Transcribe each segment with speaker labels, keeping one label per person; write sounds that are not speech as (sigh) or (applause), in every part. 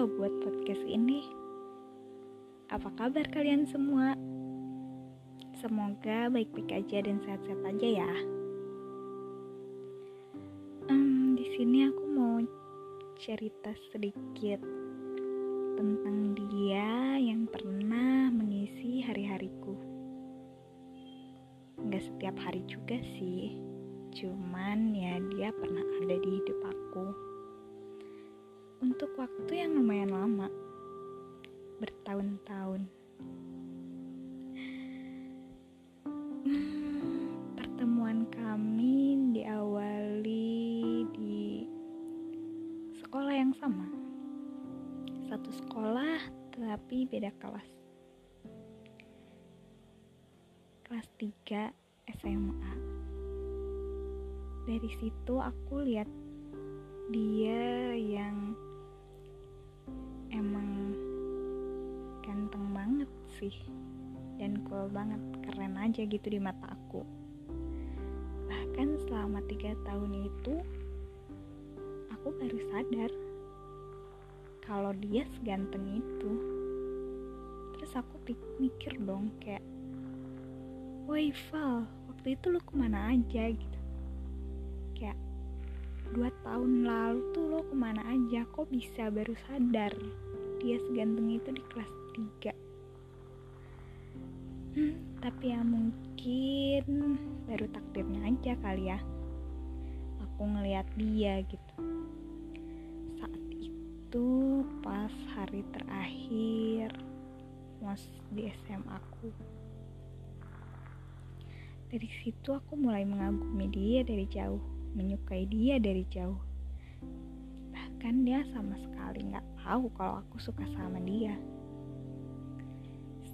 Speaker 1: ngebuat podcast ini. Apa kabar kalian semua? Semoga baik-baik aja dan sehat-sehat aja ya. Um, di sini aku mau cerita sedikit tentang dia yang pernah mengisi hari-hariku. Gak setiap hari juga sih, cuman ya dia pernah ada di hidup aku untuk waktu yang lumayan lama, bertahun-tahun. Hmm, pertemuan kami diawali di sekolah yang sama. Satu sekolah, tapi beda kelas. Kelas 3 SMA. Dari situ aku lihat dia yang banget sih. Dan cool banget keren aja gitu di mata aku. Bahkan selama tiga tahun itu aku baru sadar kalau dia seganteng itu. Terus aku mikir dong kayak woi Val waktu itu lu ke mana aja? Gitu. Kayak dua tahun lalu tuh lo ke mana aja? Kok bisa baru sadar dia seganteng itu di kelas 3 tapi ya mungkin baru takdirnya aja kali ya aku ngeliat dia gitu saat itu pas hari terakhir mos di SMA aku dari situ aku mulai mengagumi dia dari jauh menyukai dia dari jauh. Bahkan dia sama sekali nggak tahu kalau aku suka sama dia.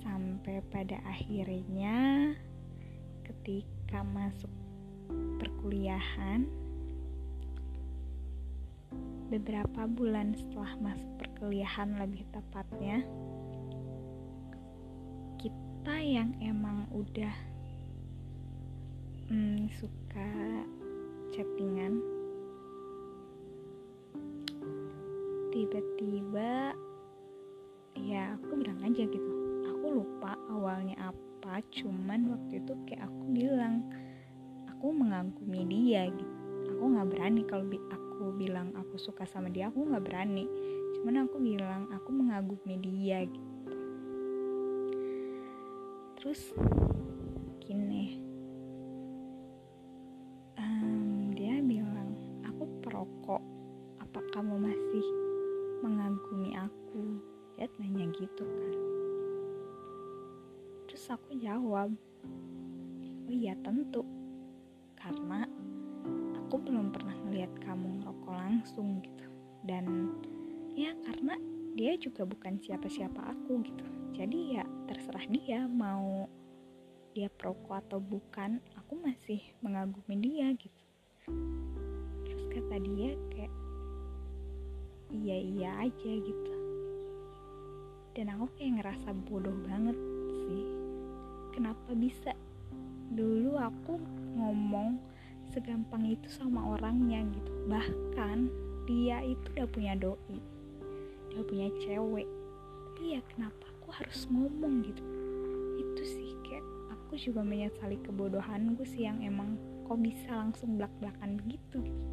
Speaker 1: Sampai pada akhirnya ketika masuk perkuliahan, beberapa bulan setelah masuk perkuliahan lebih tepatnya, kita yang emang udah hmm, suka chattingan tiba-tiba ya aku bilang aja gitu lupa awalnya apa cuman waktu itu kayak aku bilang aku mengagumi dia gitu. Aku nggak berani kalau bi aku bilang aku suka sama dia aku nggak berani. Cuman aku bilang aku mengagumi dia gitu. Terus gini. Kamu masih mengagumi aku? Dia nanya gitu kan terus aku jawab oh iya tentu. Karena aku belum pernah melihat kamu ngerokok langsung gitu. Dan ya karena dia juga bukan siapa-siapa aku gitu. Jadi ya terserah dia mau dia perokok atau bukan aku masih mengagumi dia gitu. Terus kata dia kayak iya iya aja gitu. Dan aku kayak ngerasa bodoh banget kenapa bisa? Dulu aku ngomong segampang itu sama orangnya gitu. Bahkan dia itu udah punya doi dia punya cewek. Tapi ya kenapa aku harus ngomong gitu? Itu sih kayak aku juga menyesali kebodohanku sih yang emang kok bisa langsung belak-belakan begitu gitu.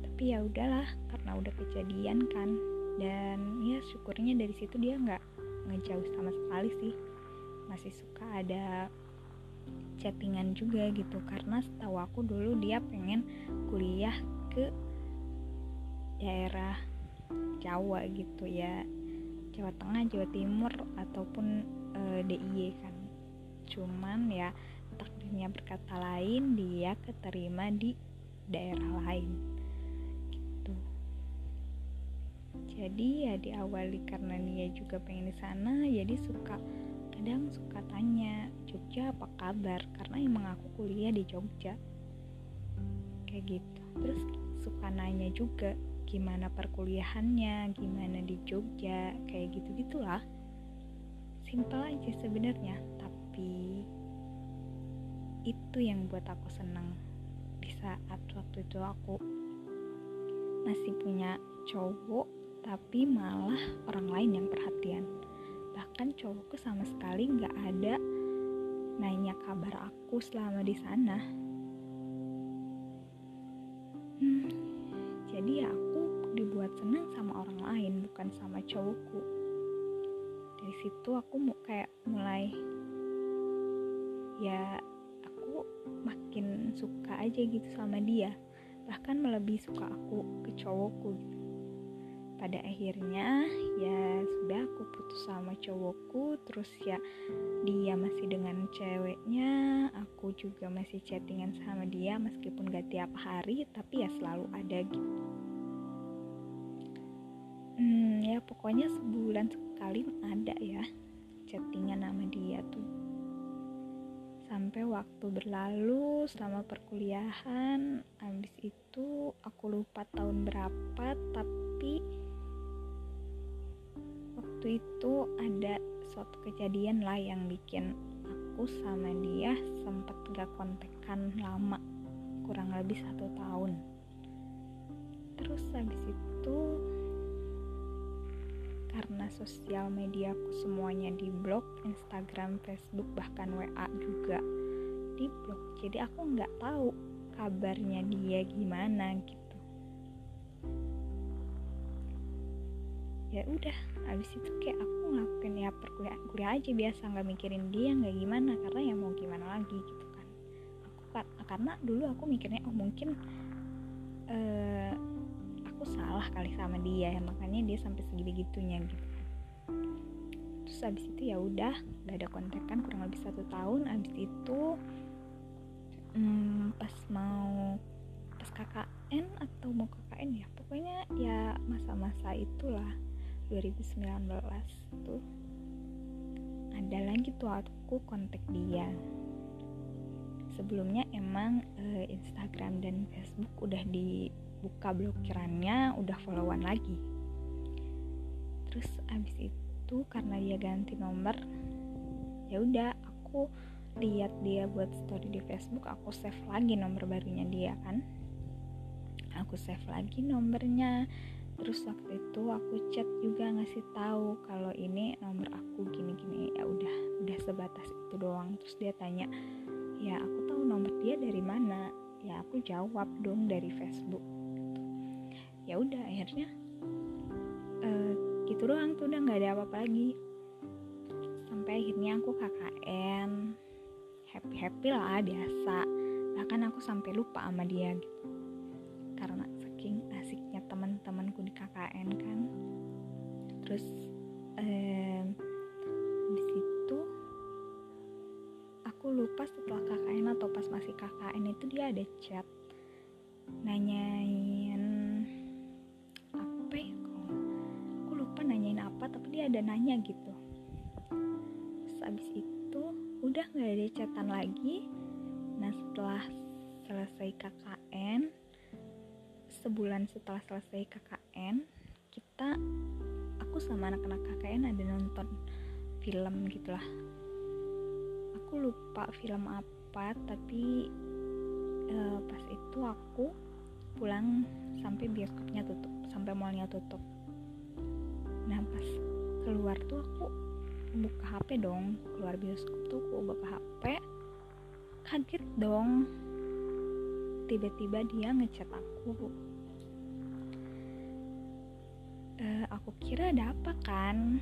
Speaker 1: Tapi ya udahlah karena udah kejadian kan. Dan ya syukurnya dari situ dia nggak ngejauh sama sekali sih masih suka ada chattingan juga gitu. Karena setahu aku dulu dia pengen kuliah ke daerah Jawa gitu ya. Jawa Tengah Jawa Timur ataupun e, eh, DIY kan. Cuman ya takdirnya berkata lain dia keterima di daerah lain. Jadi ya diawali karena dia juga pengen di sana jadi suka kadang suka tanya Jogja apa kabar? Karena emang aku kuliah di Jogja. Kayak gitu. Terus suka nanya juga gimana perkuliahannya? Gimana di Jogja? Kayak gitu gitulah simpel aja sebenarnya tapi itu yang buat aku senang di saat waktu itu aku masih punya cowok tapi malah orang lain yang perhatian bahkan cowokku sama sekali nggak ada nanya kabar aku selama di sana. Hmm, jadi ya aku dibuat senang sama orang lain bukan sama cowokku. Dari situ aku mau kayak mulai ya aku makin suka aja gitu sama dia. Bahkan melebihi suka aku ke cowokku gitu pada akhirnya ya sudah aku putus sama cowokku terus ya dia masih dengan ceweknya aku juga masih chattingan sama dia meskipun gak tiap hari tapi ya selalu ada gitu hmm ya pokoknya sebulan sekali ada ya chattingan sama dia tuh. Sampai waktu berlalu selama perkuliahan habis itu aku lupa tahun berapa tapi waktu itu ada suatu kejadian lah yang bikin aku sama dia sempat gak kontekan lama kurang lebih satu tahun. Terus habis itu karena sosial media aku semuanya di blok Instagram, Facebook bahkan WA juga di blok jadi aku nggak tahu kabarnya dia gimana gitu ya udah abis itu kayak aku ngelakuin ya perkuliahan kuliah aja biasa nggak mikirin dia nggak gimana karena ya mau gimana lagi gitu kan. Aku karena dulu aku mikirnya oh mungkin uh, aku salah kali sama dia ya makanya dia sampai segini gitunya gitu kan. Terus abis itu ya udah gak ada kontekan kurang lebih satu tahun abis itu hmm, pas mau pas KKN atau mau KKN ya pokoknya ya masa-masa itulah 2019 tuh ada lagi tuh aku kontak dia. Sebelumnya emang e, Instagram dan Facebook udah dibuka blokirannya udah followan lagi. Terus abis itu karena dia ganti nomor ya udah aku lihat dia buat story di Facebook aku save lagi nomor barunya dia kan. Aku save lagi nomornya terus waktu itu aku chat juga ngasih tahu kalau ini nomor aku gini-gini. Ya udah udah sebatas itu doang. Terus dia tanya ya aku tahu nomor dia dari mana? Ya aku jawab dong dari Facebook. Ya udah akhirnya uh, gitu doang tuh udah nggak ada apa-apa lagi. Sampai akhirnya aku KKN happy happy lah biasa. Bahkan aku sampai lupa sama dia gitu. Karena teman-temanku di KKN kan. Terus eh, di situ aku lupa setelah KKN atau pas masih KKN itu dia ada chat nanyain apa ya aku lupa nanyain apa tapi dia ada nanya gitu. Terus abis itu udah nggak ada chatan lagi. Nah setelah selesai KKN sebulan setelah selesai KKN kita aku sama anak-anak KKN ada nonton film gitulah. Aku lupa film apa tapi uh, pas itu aku pulang sampai bioskopnya tutup sampai mallnya tutup. Nah pas keluar tuh aku buka HP dong. Keluar bioskop tuh aku buka HP kaget dong. Tiba-tiba dia ngechat aku aku kira ada apa kan?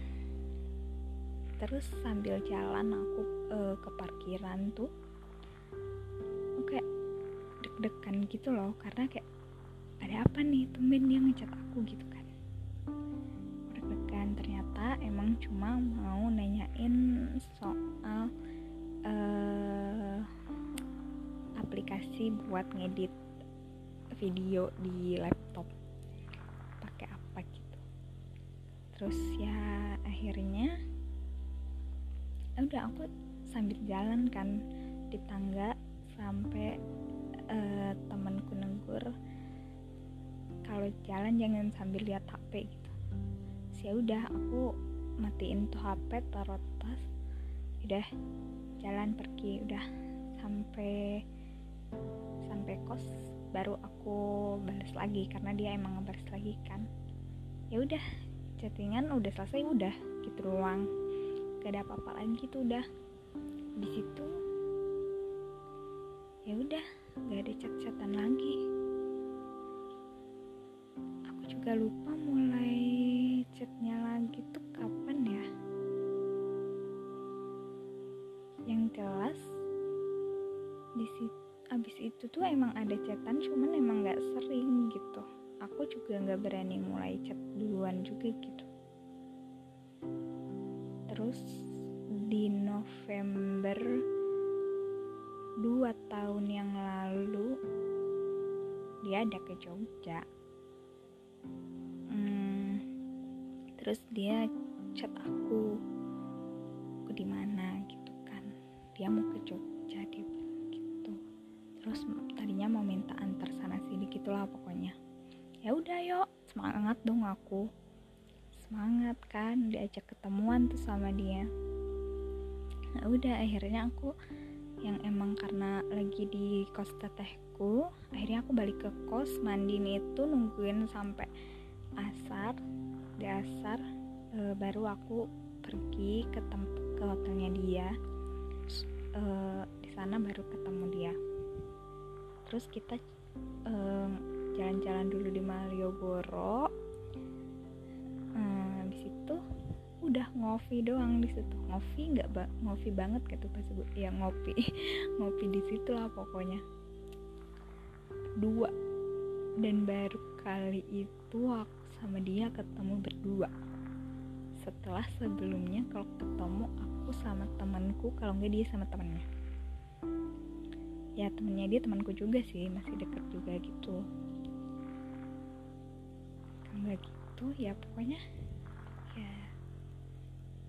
Speaker 1: Terus sambil jalan aku uh, ke parkiran tuh kayak deg-degan gitu loh karena kayak ada apa nih temen dia ngecat aku gitu kan. Deg-degan ternyata emang cuma mau nanyain soal uh, aplikasi buat ngedit video di laptop terus ya akhirnya udah aku sambil jalan kan di tangga sampai uh, temanku negur kalau jalan jangan sambil lihat HP gitu. Ya udah aku matiin tuh HP taruh tas udah jalan pergi udah sampai sampai kos baru aku balas lagi karena dia emang ngebalas lagi kan. Ya udah chattingan udah selesai udah gitu doang. Gak ada apa-apa lagi tuh udah. Di situ ya udah gak ada chat-chatan lagi. Aku juga lupa mulai chatnya lagi tuh kapan ya. Yang jelas di situ abis itu tuh emang ada chatan cuman emang nggak sering gitu aku juga nggak berani mulai chat duluan juga gitu. Terus di November dua tahun yang lalu dia ada ke Jogja. Hmm, terus dia chat aku ke di mana? gitu kan. Dia mau ke Jogja dia gitu. Terus tadinya mau minta antar sana sini gitulah pokoknya ya udah yuk. Semangat dong aku. Semangat kan diajak ketemuan tuh sama dia. Nah, udah akhirnya aku yang emang karena lagi di kos tetehku akhirnya aku balik ke kos mandi itu nungguin sampai asar di asar e, baru aku pergi ke tempat ke hotelnya dia. E, di sana baru ketemu dia. Terus kita jalan-jalan dulu di Malioboro. Hmm, habis itu udah ngopi doang di situ. Ngopi nggak ba ngopi banget gitu pas gue ya ngopi (laughs) ngopi di situ lah pokoknya. Dua dan baru kali itu aku sama dia ketemu berdua. Setelah sebelumnya kalau ketemu aku sama temanku kalau nggak dia sama temennya ya temennya dia temanku juga sih masih deket juga gitu enggak gitu ya pokoknya ya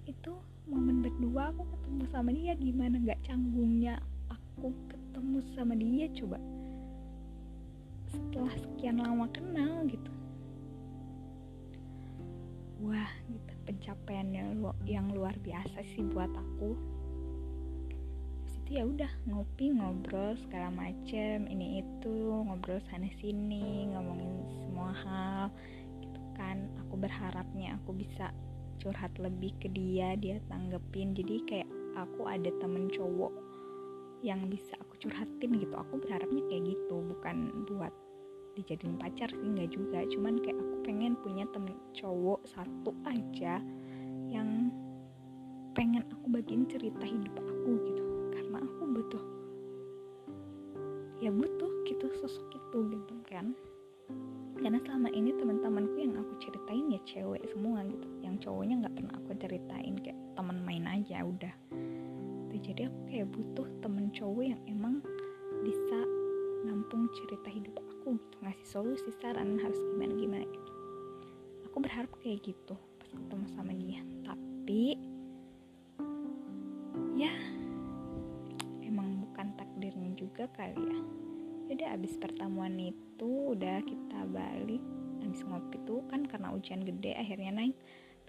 Speaker 1: itu momen berdua aku ketemu sama dia gimana nggak canggungnya aku ketemu sama dia coba. Setelah sekian lama kenal gitu. Wah gitu pencapaian yang luar biasa sih buat aku. Ya udah ngopi ngobrol segala macem ini itu ngobrol sana sini ngomongin semua hal kan aku berharapnya aku bisa curhat lebih ke dia dia tanggepin. Jadi kayak aku ada temen cowok yang bisa aku curhatin gitu. Aku berharapnya kayak gitu bukan buat dijadiin pacar sih nggak juga. Cuman kayak aku pengen punya temen cowok satu aja yang pengen aku bagiin cerita hidup aku gitu. Karena aku butuh ya butuh gitu sosok itu gitu kan karena selama ini teman-temanku yang aku ceritain ya cewek semua gitu. Yang cowoknya nggak pernah aku ceritain kayak teman main aja udah. Jadi aku kayak butuh temen cowok yang emang bisa nampung cerita hidup aku gitu ngasih solusi saran harus gimana gimana gitu. Aku berharap kayak gitu pas ketemu sama dia. Tapi ya juga kali ya jadi abis pertemuan itu udah kita balik abis ngopi tuh kan karena hujan gede akhirnya naik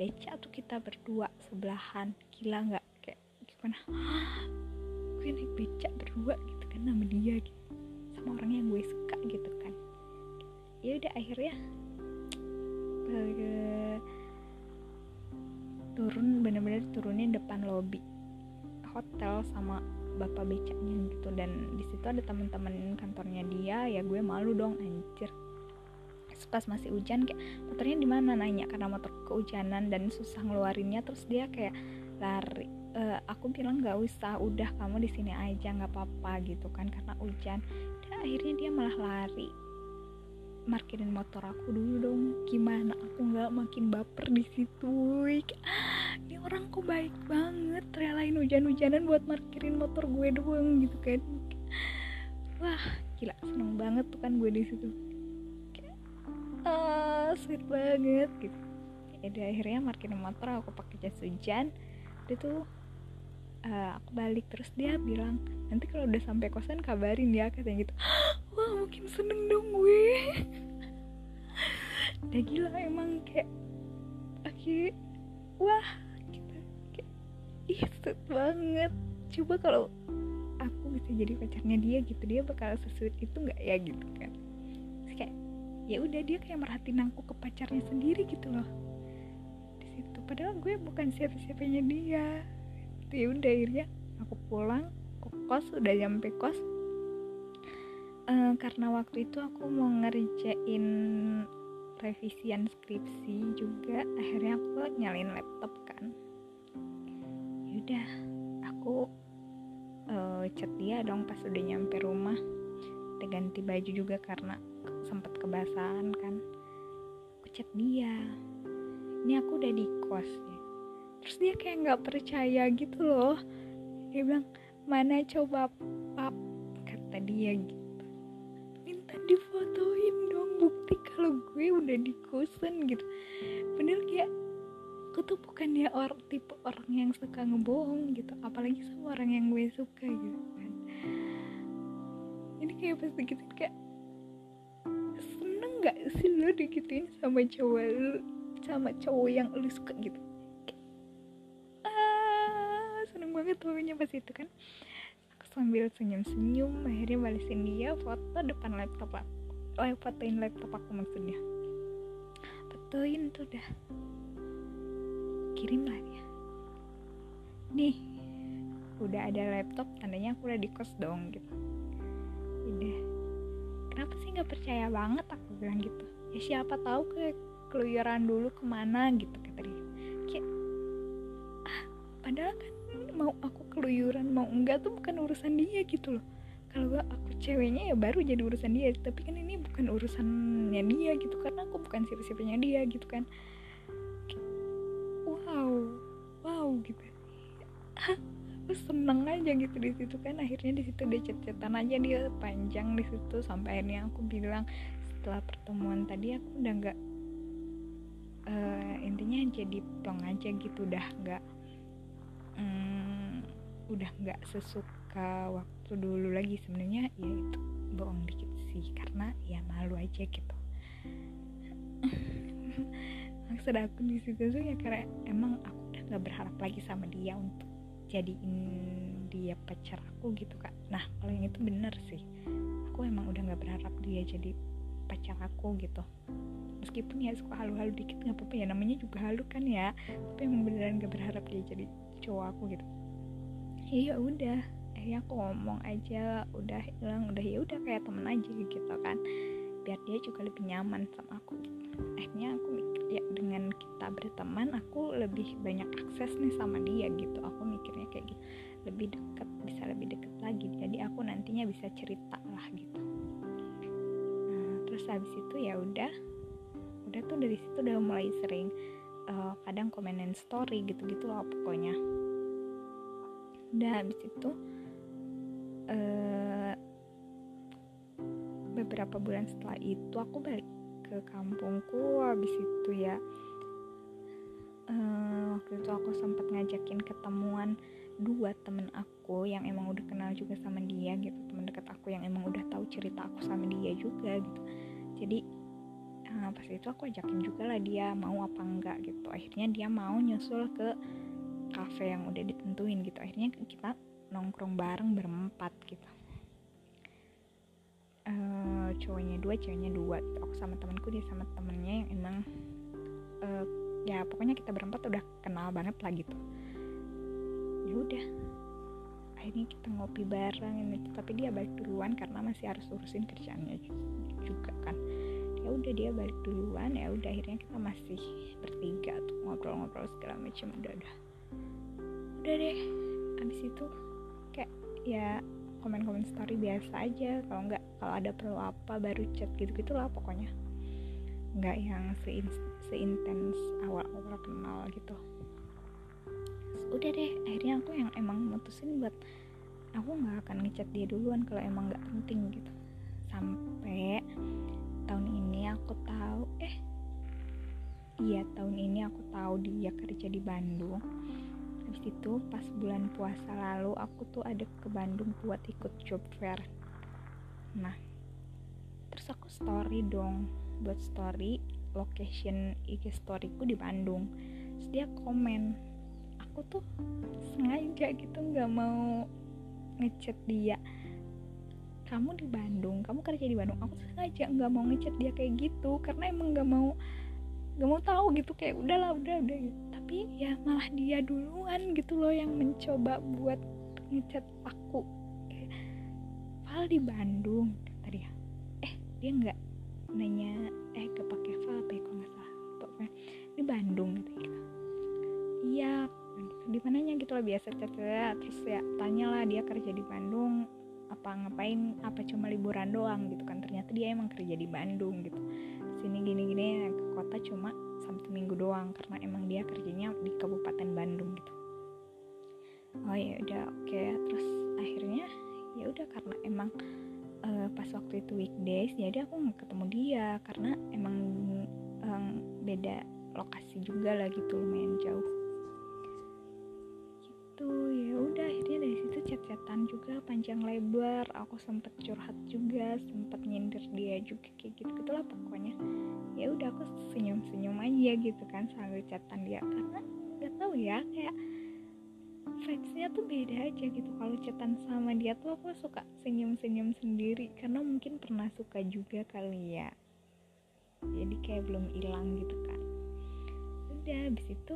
Speaker 1: beca tuh kita berdua sebelahan. Gila nggak? Kayak gimana? (gasps) Gue naik beca berdua gitu kan sama dia gitu. Sama orang yang gue suka gitu kan. Ya udah akhirnya turun bener-bener turunin depan lobby hotel sama bapak becaknya gitu. Dan di situ ada teman-teman kantornya dia ya gue malu dong anjir. Pas masih hujan kayak motornya di mana? Nanya karena motor kehujanan dan susah ngeluarinnya. Terus dia kayak lari e, aku bilang nggak usah udah kamu di sini aja nggak apa-apa gitu kan karena hujan. Dan akhirnya dia malah lari markirin motor aku dulu dong. Gimana? Aku nggak makin baper di situ ini orang kok baik banget relain hujan-hujanan buat markirin motor gue doang gitu kan. Wah gila seneng banget tuh kan gue di situ. Ah sweet banget gitu. Ya akhirnya markirin motor aku pakai jas hujan. Dia tuh uh, aku balik terus dia bilang nanti kalau udah sampai kosan kabarin ya katanya gitu. (gasps) Wah mungkin seneng dong gue. (laughs) Udah gila emang kayak akhir wah banget. Coba kalau aku bisa jadi pacarnya dia gitu dia bakal sesuai itu nggak ya gitu kan? Terus kayak ya udah dia kayak merhatiin aku ke pacarnya sendiri gitu loh. Di situ. Padahal gue bukan siapa-siapanya dia. Itu ya udah akhirnya aku pulang ke kos udah nyampe kos. Uh, karena waktu itu aku mau ngerjain revisian skripsi juga akhirnya aku nyalain laptop kan yaudah aku uh, chat dia dong pas udah nyampe rumah. Udah ganti baju juga karena sempat kebasahan kan. Aku chat dia ini aku udah di kos ya. terus dia kayak nggak percaya gitu loh. Dia bilang mana coba pap kata dia gitu. Minta difotoin dong bukti kalau gue udah di kosan gitu. Bener kayak aku tuh bukan dia orang tipe orang yang suka ngebohong gitu. Apalagi sama orang yang gue suka gitu kan. Ini kayak pas gitu kayak seneng gak sih lo digituin sama cowok lu sama cowok yang lu suka? gitu. Ah seneng banget pokoknya pas itu kan. Aku sambil senyum-senyum akhirnya balesin dia foto depan laptop aku oh fotoin laptop aku maksudnya. Fotoin tuh dah kirim lah ya nih udah ada laptop tandanya aku udah di kos dong gitu. Udah. Kenapa sih nggak percaya banget? Aku bilang gitu. Ya siapa tahu ke keluyuran dulu ke mana gitu kata dia. Kayak ah padahal kan mau aku keluyuran mau enggak tuh bukan urusan dia gitu loh. Kalau aku ceweknya ya baru jadi urusan dia tapi kan ini bukan urusannya dia gitu. Karena aku bukan siapa-siapanya dia gitu kan gitu. (laughs) Aku seneng aja gitu di situ kan. Akhirnya di situ dia chat-chatan aja dia panjang di situ sampai akhirnya aku bilang setelah pertemuan tadi aku udah nggak uh, intinya jadi plong aja gitu udah nggak um, udah nggak sesuka waktu dulu lagi. Sebenarnya ya itu bohong dikit sih karena ya malu aja gitu. (laughs) Maksud aku di situ tuh ya karena emang aku nggak berharap lagi sama dia untuk jadiin dia pacar aku gitu kak. Nah kalau yang itu bener sih. Aku emang udah nggak berharap dia jadi pacar aku gitu. Meskipun ya suka halu-halu dikit nggak apa-apa ya. Namanya juga halu kan ya. Tapi emang beneran gak berharap dia jadi cowok aku gitu. Iya udah. Akhirnya aku ngomong aja udah hilang udah ya udah kayak temen aja gitu kan. Biar dia juga lebih nyaman sama aku. Akhirnya aku ya dengan kita berteman aku lebih banyak akses nih sama dia gitu. Aku mikirnya kayak gitu. Lebih deket bisa lebih deket lagi. Jadi aku nantinya bisa cerita lah gitu. Nah, terus habis itu ya udah. Udah tuh dari situ udah mulai sering uh, kadang komenin story gitu-gitu lah pokoknya. Udah habis itu uh, beberapa bulan setelah itu aku balik ke kampungku habis itu ya uh, waktu itu aku sempat ngajakin ketemuan dua temen aku yang emang udah kenal juga sama dia gitu temen dekat aku yang emang udah tahu cerita aku sama dia juga gitu. Jadi uh, pas itu aku ajakin juga lah dia mau apa enggak gitu. Akhirnya dia mau nyusul ke cafe yang udah ditentuin gitu. Akhirnya kita nongkrong bareng berempat gitu cowoknya dua ceweknya dua gitu. aku sama temanku dia sama temennya yang emang uh, ya pokoknya kita berempat udah kenal banget lah gitu. Ya udah akhirnya kita ngopi bareng ini tapi dia balik duluan karena masih harus urusin kerjaannya juga kan. Ya udah dia balik duluan ya udah akhirnya kita masih bertiga tuh ngobrol-ngobrol segala macam udah udah. Udah deh abis itu ya komen-komen story biasa aja kalau nggak kalau ada perlu apa baru chat gitu lah pokoknya. Nggak yang seintens awal-awal kenal gitu. Udah deh akhirnya aku yang emang mutusin buat aku nggak akan ngechat dia duluan kalau emang nggak penting gitu. Sampai tahun ini aku tahu eh iya tahun ini aku tahu dia kerja di Bandung. Habis itu pas bulan puasa lalu aku tuh ada ke Bandung buat ikut job fair nah terus aku story dong. Buat story location IG storyku di Bandung. Terus dia komen aku tuh sengaja gitu nggak mau ngechat dia. Kamu di Bandung? Kamu kerja di Bandung? Aku sengaja nggak mau ngechat dia kayak gitu karena emang nggak mau nggak mau tahu gitu kayak udahlah udah udah gitu. Tapi ya malah dia duluan gitu loh yang mencoba buat ngechat aku Val di Bandung. Tadi ya. Eh dia nggak nanya eh ke pakai Val apa ya kalau nggak salah. Pokoknya di Bandung gitu, gitu. iya di mananya? Gitu loh biasa chat terus ya tanyalah dia kerja di Bandung apa ngapain apa cuma liburan doang? Gitu kan. Ternyata dia emang kerja di Bandung gitu. Sini gini-gini ke kota cuma Sabtu Minggu doang karena emang dia kerjanya di Kabupaten Bandung gitu. Oh ya udah oke. Okay. terus akhirnya ya udah karena emang uh, pas waktu itu weekdays jadi aku nggak ketemu dia karena emang um, beda lokasi juga lah gitu lumayan jauh. Gitu ya udah akhirnya dari situ chat-chatan juga panjang lebar aku sempet curhat juga sempet nyindir dia juga kayak gitu gitulah pokoknya. Ya udah aku senyum senyum aja gitu kan sambil catatan dia karena nggak tahu ya kayak vibesnya tuh beda aja gitu. Kalau catatan sama dia tuh aku suka senyum senyum sendiri. Karena mungkin pernah suka juga kali ya. Jadi kayak belum hilang gitu kan. Udah habis itu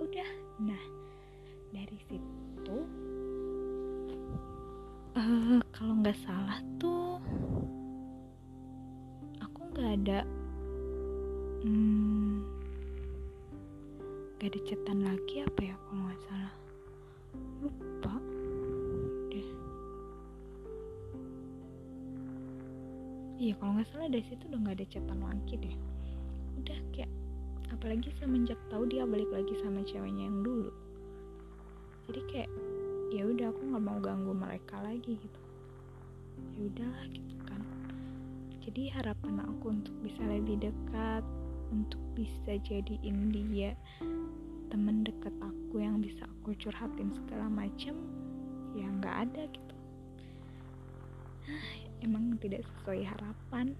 Speaker 1: udah. Nah dari situ uh, kalau nggak salah tuh nggak ada hmm, gak ada cetan lagi apa ya kalau nggak salah. Lupa. Deh. Iya kalau nggak salah dari situ udah nggak ada cetan lagi deh. Udah kayak apalagi semenjak tahu dia balik lagi sama ceweknya yang dulu. Jadi kayak ya udah aku nggak mau ganggu mereka lagi gitu. Ya udahlah gitu kan. Jadi harapan aku untuk bisa lebih dekat untuk bisa jadiin dia temen deket aku yang bisa aku curhatin segala macem ya nggak ada gitu. (sighs) Emang tidak sesuai harapan.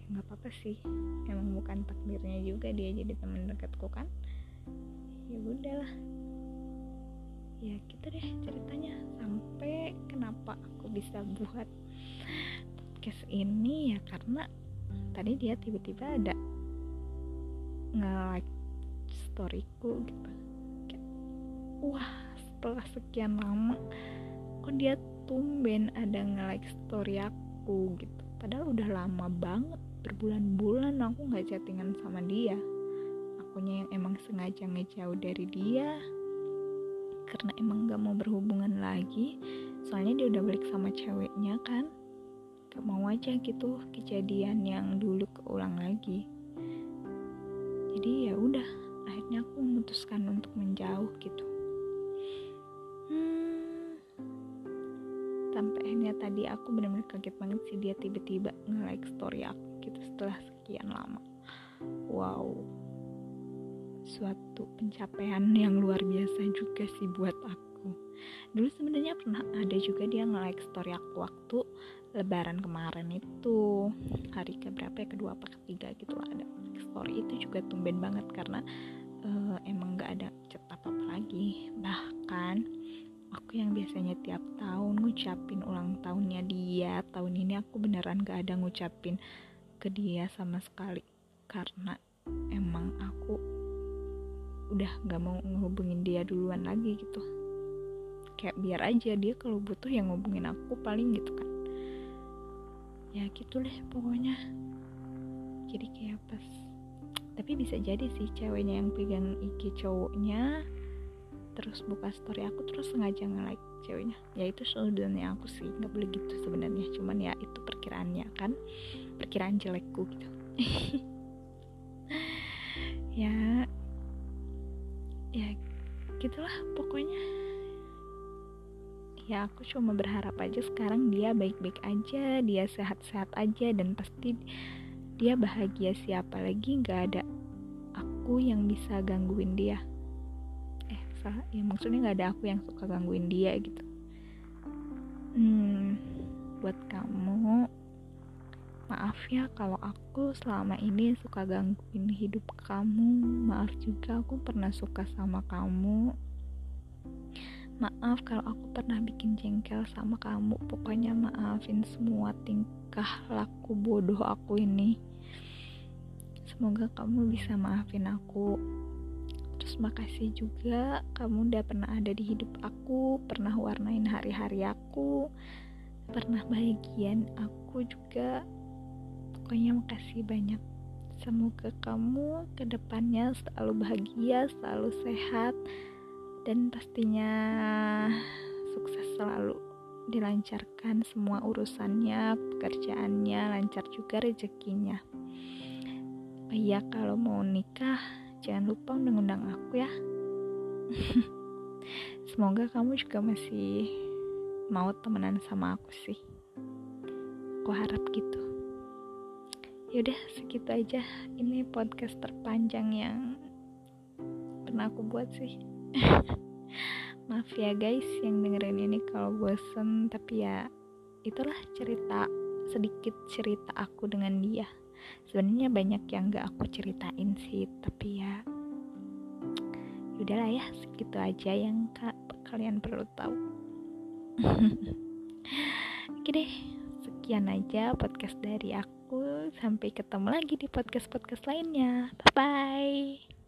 Speaker 1: Ya nggak apa-apa sih emang bukan takdirnya juga dia jadi temen dekatku kan. Ya udahlah. Ya gitu deh ceritanya. Sampai kenapa aku bisa buat podcast ini? Ya karena tadi dia tiba-tiba ada nge-like storyku gitu. Kayak, wah setelah sekian lama kok dia tumben ada nge-like story aku? Gitu. Padahal udah lama banget berbulan-bulan aku nggak chattingan sama dia. Akunya yang emang sengaja ngejauh dari dia. Karena emang gak mau berhubungan lagi soalnya dia udah balik sama ceweknya kan. Gak mau aja gitu kejadian yang dulu keulang lagi jadi ya udah akhirnya aku memutuskan untuk menjauh gitu. Hmm, sampai akhirnya tadi aku benar-benar kaget banget sih dia tiba-tiba nge-like story aku gitu setelah sekian lama. Wow. Suatu pencapaian yang luar biasa juga sih buat aku. Dulu sebenarnya pernah ada juga dia nge-like story aku waktu lebaran kemarin itu hari ke berapa ya kedua apa ketiga gitu lah ada story itu juga tumben banget karena uh, emang gak ada chat apa apa lagi. Bahkan aku yang biasanya tiap tahun ngucapin ulang tahunnya dia tahun ini aku beneran gak ada ngucapin ke dia sama sekali. Karena emang aku udah gak mau ngehubungin dia duluan lagi gitu. Kayak biar aja dia kalau butuh yang ngubungin aku paling gitu kan ya gitu deh pokoknya. Jadi kayak pas. Tapi bisa jadi sih ceweknya yang pegang IG cowoknya terus buka story aku terus sengaja nge-like ceweknya. Ya itu sudahnya aku sih nggak boleh gitu sebenarnya. Cuman ya itu perkiraannya kan. Perkiraan jelekku gitu. (laughs) Ya. Ya gitulah pokoknya ya aku cuma berharap aja sekarang dia baik-baik aja dia sehat-sehat aja dan pasti dia bahagia. Siapa lagi nggak ada aku yang bisa gangguin dia? Eh salah. Ya maksudnya nggak ada aku yang suka gangguin dia gitu. Hmm buat kamu maaf ya kalau aku selama ini suka gangguin hidup kamu. Maaf juga aku pernah suka sama kamu maaf kalau aku pernah bikin jengkel sama kamu. Pokoknya maafin semua tingkah laku bodoh aku ini. Semoga kamu bisa maafin aku. Terus makasih juga kamu udah pernah ada di hidup aku pernah warnain hari-hari aku pernah bahagian aku juga. Pokoknya makasih banyak. Semoga kamu ke depannya selalu bahagia, selalu sehat, dan pastinya sukses selalu dilancarkan semua urusannya, pekerjaannya, lancar juga rezekinya. Oh iya, kalau mau nikah, jangan lupa undang-undang aku ya. (laughs) Semoga kamu juga masih mau temenan sama aku sih. Aku harap gitu yaudah segitu aja ini podcast terpanjang yang pernah aku buat sih (laughs) maaf ya guys yang dengerin ini kalau bosen tapi ya itulah cerita sedikit cerita aku dengan dia sebenarnya banyak yang gak aku ceritain sih tapi ya udahlah ya segitu aja yang kak kalian perlu tahu (laughs) oke deh sekian aja podcast dari aku Sampai ketemu lagi di podcast-podcast lainnya. Bye-bye.